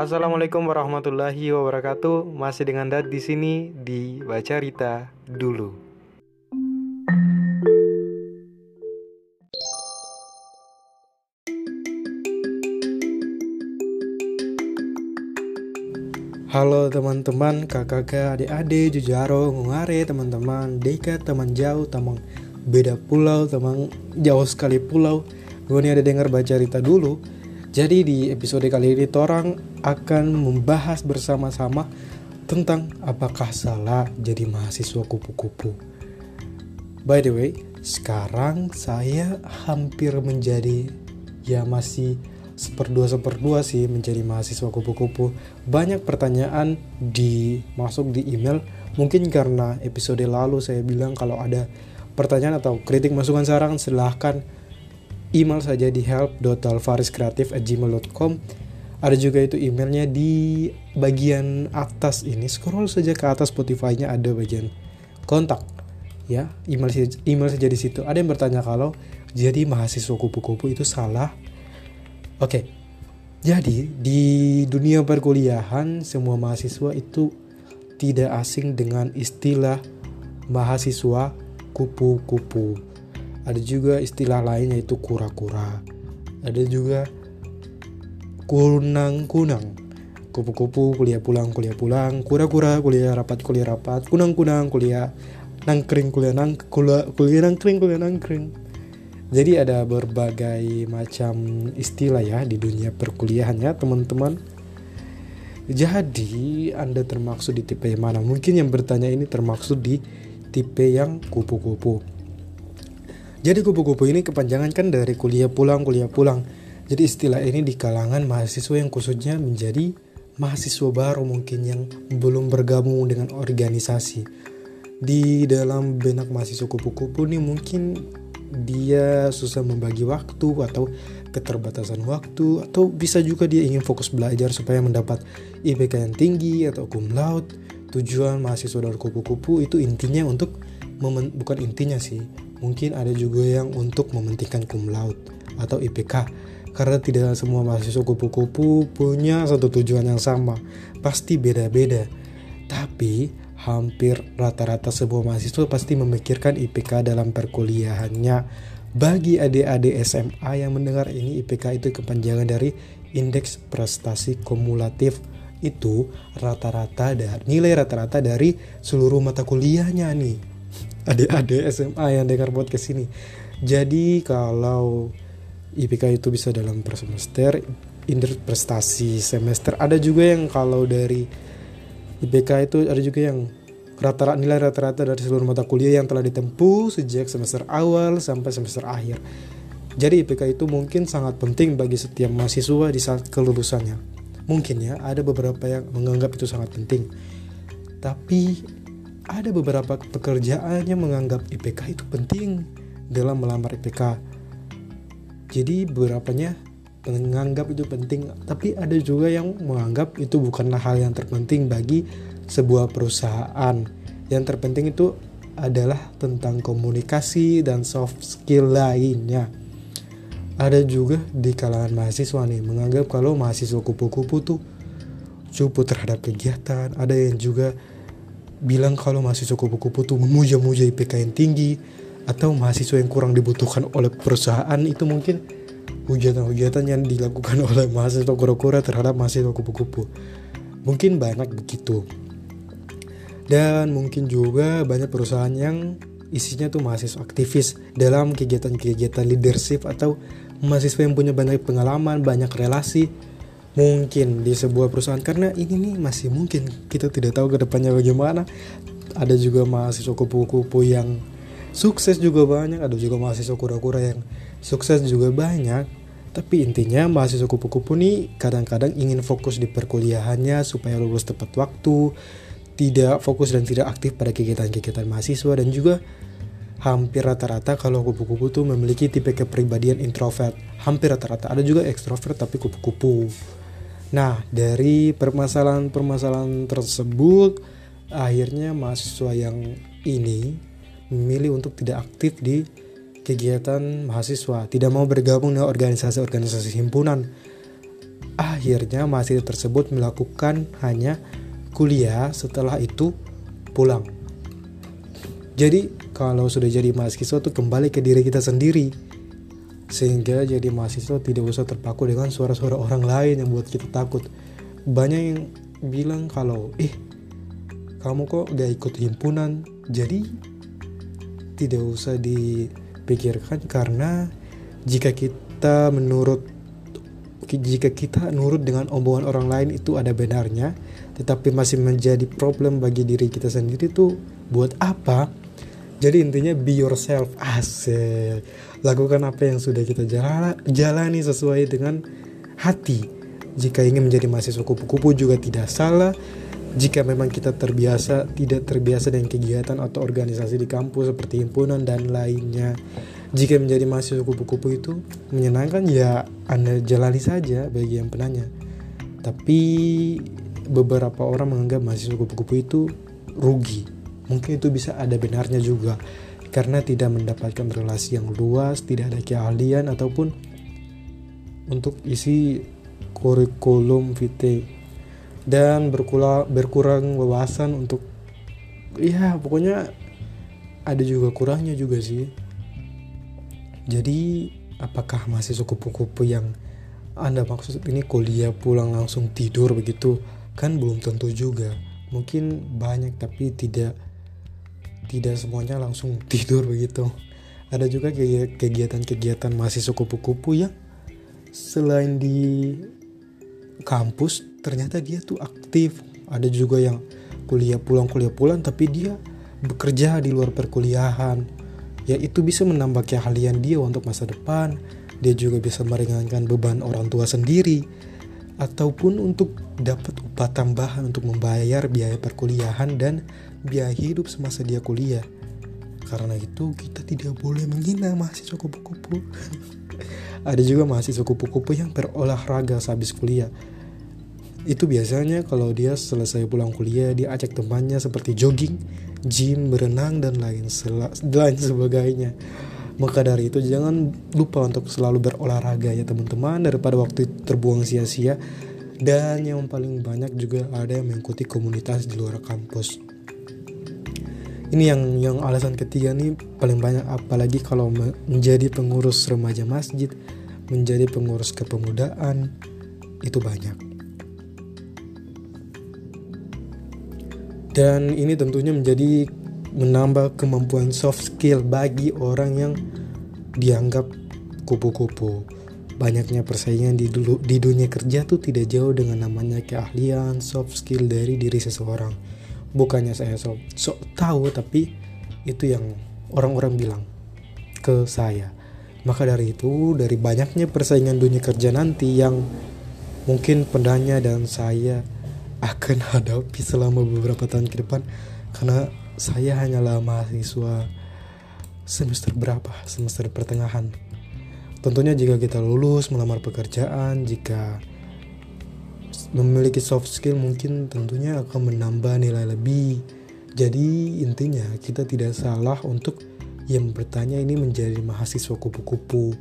Assalamualaikum warahmatullahi wabarakatuh. Masih dengan Dad di sini di Baca Rita dulu. Halo teman-teman, kakak-kakak, adik-adik, jujaro, ngare teman-teman, deka teman jauh, teman beda pulau, teman jauh sekali pulau. Gue nih ada dengar baca cerita dulu. Jadi di episode kali ini orang akan membahas bersama-sama tentang apakah salah jadi mahasiswa kupu-kupu. By the way, sekarang saya hampir menjadi ya masih seperdua seperdua sih menjadi mahasiswa kupu-kupu. Banyak pertanyaan di masuk di email. Mungkin karena episode lalu saya bilang kalau ada pertanyaan atau kritik masukan saran silahkan email saja di help.alvariskreatif@gmail.com ada juga itu emailnya di bagian atas ini. Scroll saja ke atas Spotify-nya ada bagian kontak ya. Email email saja di situ. Ada yang bertanya kalau jadi mahasiswa kupu-kupu itu salah? Oke. Jadi di dunia perkuliahan semua mahasiswa itu tidak asing dengan istilah mahasiswa kupu-kupu. Ada juga istilah lain yaitu kura-kura. Ada juga kunang-kunang. Kupu-kupu kuliah pulang kuliah pulang. Kura-kura kuliah rapat kuliah rapat. Kunang-kunang kuliah nangkring kuliah nang kuliah, kuliah nangkring kuliah nangkring. Jadi ada berbagai macam istilah ya di dunia perkuliahan ya teman-teman. Jadi anda termaksud di tipe yang mana? Mungkin yang bertanya ini termaksud di tipe yang kupu-kupu. Jadi kupu-kupu ini kepanjangan kan dari kuliah pulang, kuliah pulang. Jadi istilah ini di kalangan mahasiswa yang khususnya menjadi mahasiswa baru mungkin yang belum bergabung dengan organisasi. Di dalam benak mahasiswa kupu-kupu ini mungkin dia susah membagi waktu atau keterbatasan waktu atau bisa juga dia ingin fokus belajar supaya mendapat IPK yang tinggi atau cum laude. Tujuan mahasiswa dari kupu-kupu itu intinya untuk bukan intinya sih Mungkin ada juga yang untuk mementingkan cum laude atau IPK karena tidak semua mahasiswa kupu-kupu punya satu tujuan yang sama. Pasti beda-beda. Tapi hampir rata-rata sebuah mahasiswa pasti memikirkan IPK dalam perkuliahannya. Bagi adik-adik SMA yang mendengar ini IPK itu kepanjangan dari indeks prestasi kumulatif itu rata-rata dari nilai rata-rata dari seluruh mata kuliahnya nih adik-adik SMA yang dengar podcast ini. Jadi kalau IPK itu bisa dalam per semester, indeks prestasi semester. Ada juga yang kalau dari IPK itu ada juga yang rata-rata nilai rata-rata dari seluruh mata kuliah yang telah ditempuh sejak semester awal sampai semester akhir. Jadi IPK itu mungkin sangat penting bagi setiap mahasiswa di saat kelulusannya. Mungkin ya ada beberapa yang menganggap itu sangat penting. Tapi ada beberapa pekerjaan yang menganggap IPK itu penting dalam melamar IPK. Jadi beberapanya menganggap itu penting, tapi ada juga yang menganggap itu bukanlah hal yang terpenting bagi sebuah perusahaan. Yang terpenting itu adalah tentang komunikasi dan soft skill lainnya. Ada juga di kalangan mahasiswa nih menganggap kalau mahasiswa kupu-kupu tuh cupu terhadap kegiatan. Ada yang juga bilang kalau mahasiswa kupu-kupu tuh memuja-muja IPK yang tinggi atau mahasiswa yang kurang dibutuhkan oleh perusahaan itu mungkin hujatan-hujatan yang dilakukan oleh mahasiswa kura-kura terhadap mahasiswa kupu-kupu. Mungkin banyak begitu. Dan mungkin juga banyak perusahaan yang isinya tuh mahasiswa aktivis dalam kegiatan-kegiatan leadership atau mahasiswa yang punya banyak pengalaman, banyak relasi mungkin di sebuah perusahaan karena ini nih masih mungkin kita tidak tahu ke depannya bagaimana ada juga mahasiswa kupu-kupu yang sukses juga banyak. Ada juga mahasiswa kura-kura yang sukses juga banyak. Tapi intinya mahasiswa kupu-kupu nih kadang-kadang ingin fokus di perkuliahannya supaya lulus tepat waktu tidak fokus dan tidak aktif pada kegiatan-kegiatan mahasiswa dan juga hampir rata-rata kalau kupu-kupu tuh memiliki tipe kepribadian introvert. Hampir rata-rata. Ada juga ekstrovert tapi kupu-kupu. Nah, dari permasalahan-permasalahan tersebut, akhirnya mahasiswa yang ini memilih untuk tidak aktif di kegiatan mahasiswa, tidak mau bergabung dengan organisasi-organisasi himpunan. akhirnya mahasiswa tersebut melakukan hanya kuliah setelah itu pulang. Jadi kalau sudah jadi mahasiswa tuh kembali ke diri kita sendiri sehingga jadi mahasiswa tidak usah terpaku dengan suara-suara orang lain yang buat kita takut. Banyak yang bilang kalau eh kamu kok gak ikut himpunan jadi tidak usah dipikirkan karena jika kita menurut jika kita nurut dengan omongan orang lain itu ada benarnya tetapi masih menjadi problem bagi diri kita sendiri tuh buat apa? Jadi intinya be yourself asik. Lakukan apa yang sudah kita jalani sesuai dengan hati. Jika ingin menjadi mahasiswa kupu-kupu juga tidak salah jika memang kita terbiasa tidak terbiasa dengan kegiatan atau organisasi di kampus seperti himpunan dan lainnya jika menjadi mahasiswa kupu-kupu itu menyenangkan ya anda jalani saja bagi yang penanya. Tapi beberapa orang menganggap mahasiswa kupu-kupu itu rugi. Mungkin itu bisa ada benarnya juga karena tidak mendapatkan relasi yang luas tidak ada keahlian ataupun untuk isi kurikulum vitae dan berkurang berkurang wawasan untuk ya pokoknya ada juga kurangnya juga sih. Jadi apakah mahasiswa kupu-kupu yang anda maksud ini kuliah pulang langsung tidur begitu? Kan belum tentu juga. Mungkin banyak tapi tidak tidak semuanya langsung tidur begitu. Ada juga kegiatan-kegiatan mahasiswa kupu-kupu ya selain di kampus ternyata dia tuh aktif. Ada juga yang kuliah pulang kuliah pulang tapi dia bekerja di luar perkuliahan. Ya itu bisa menambah keahlian dia untuk masa depan. Dia juga bisa meringankan beban orang tua sendiri. Ataupun untuk dapat upah tambahan untuk membayar biaya perkuliahan dan biaya hidup semasa dia kuliah. Karena itu kita tidak boleh menghina mahasiswa kupu-kupu. Ada juga mahasiswa kupu-kupu yang berolahraga sehabis kuliah itu biasanya kalau dia selesai pulang kuliah dia ajak temannya seperti jogging, gym, berenang dan lain lain sebagainya. Maka dari itu jangan lupa untuk selalu berolahraga ya teman-teman daripada waktu terbuang sia-sia. Dan yang paling banyak juga ada yang mengikuti komunitas di luar kampus. Ini yang yang alasan ketiga nih paling banyak apalagi kalau menjadi pengurus remaja masjid, menjadi pengurus kepemudaan itu banyak. Dan ini tentunya menjadi menambah kemampuan soft skill bagi orang yang dianggap kupu-kupu. Banyaknya persaingan di dulu di dunia kerja tuh tidak jauh dengan namanya keahlian soft skill dari diri seseorang. Bukannya saya sok so tahu tapi itu yang orang-orang bilang ke saya. Maka dari itu, dari banyaknya persaingan dunia kerja nanti yang mungkin pendanya dan saya akan hadapi selama beberapa tahun ke depan. Karena saya hanyalah mahasiswa semester berapa? Semester pertengahan. Tentunya jika kita lulus melamar pekerjaan jika memiliki soft skill mungkin tentunya akan menambah nilai lebih. Jadi intinya kita tidak salah untuk yang bertanya ini menjadi mahasiswa kupu-kupu.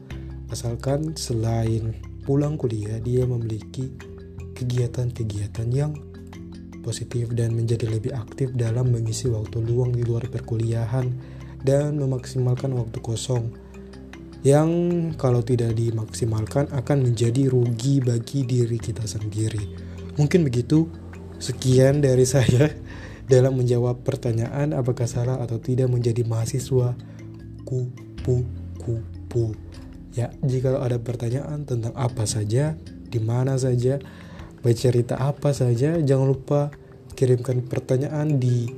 Asalkan selain pulang kuliah dia memiliki kegiatan-kegiatan yang positif dan menjadi lebih aktif dalam mengisi waktu luang di luar perkuliahan dan memaksimalkan waktu kosong yang kalau tidak dimaksimalkan akan menjadi rugi bagi diri kita sendiri. Mungkin begitu. Sekian dari saya dalam menjawab pertanyaan apakah salah atau tidak menjadi mahasiswa kupu-kupu. Ya, jika ada pertanyaan tentang apa saja, di mana saja, bercerita apa saja jangan lupa kirimkan pertanyaan di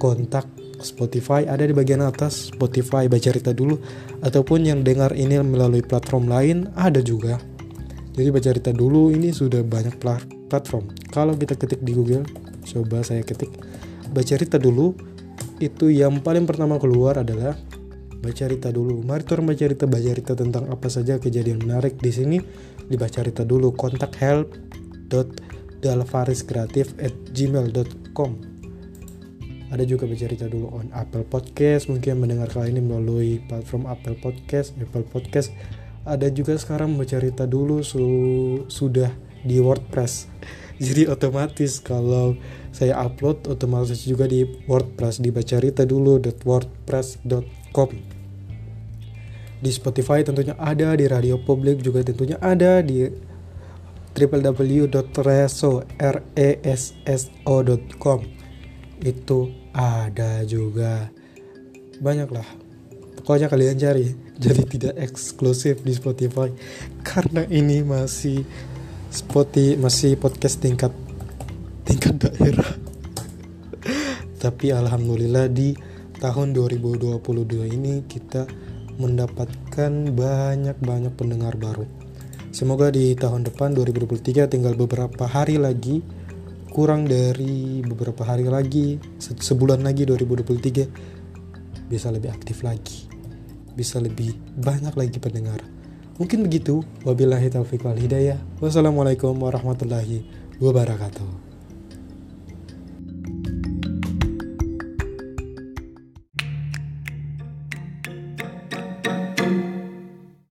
kontak Spotify. Ada di bagian atas Spotify baca cerita dulu. Ataupun yang dengar ini melalui platform lain ada juga. Jadi baca cerita dulu ini sudah banyak platform. Kalau kita ketik di Google coba saya ketik. Baca cerita dulu itu yang paling pertama keluar adalah baca cerita dulu. Mari kita baca cerita baca cerita tentang apa saja kejadian menarik di sini. Dibaca cerita dulu kontak help ada juga bercerita dulu on Apple Podcast. Mungkin mendengar kali ini melalui platform Apple Podcast Apple Podcast. Ada juga sekarang bercerita dulu su sudah di WordPress. Jadi otomatis kalau saya upload otomatis juga di WordPress. Di bacarita dulu .wordpress.com di Spotify tentunya ada di radio publik juga tentunya ada di www.reso.com itu ada juga. Banyak lah pokoknya kalian cari. Jadi tidak eksklusif di Spotify. Karena ini masih Spotify masih podcast tingkat tingkat daerah. Tapi alhamdulillah di tahun 2022 ini kita mendapatkan banyak-banyak pendengar baru semoga di tahun depan 2023 tinggal beberapa hari lagi kurang dari beberapa hari lagi sebulan lagi 2023 bisa lebih aktif lagi bisa lebih banyak lagi pendengar. Mungkin begitu. Wabillahi taufiq wal hidayah. Wassalamualaikum warahmatullahi wabarakatuh.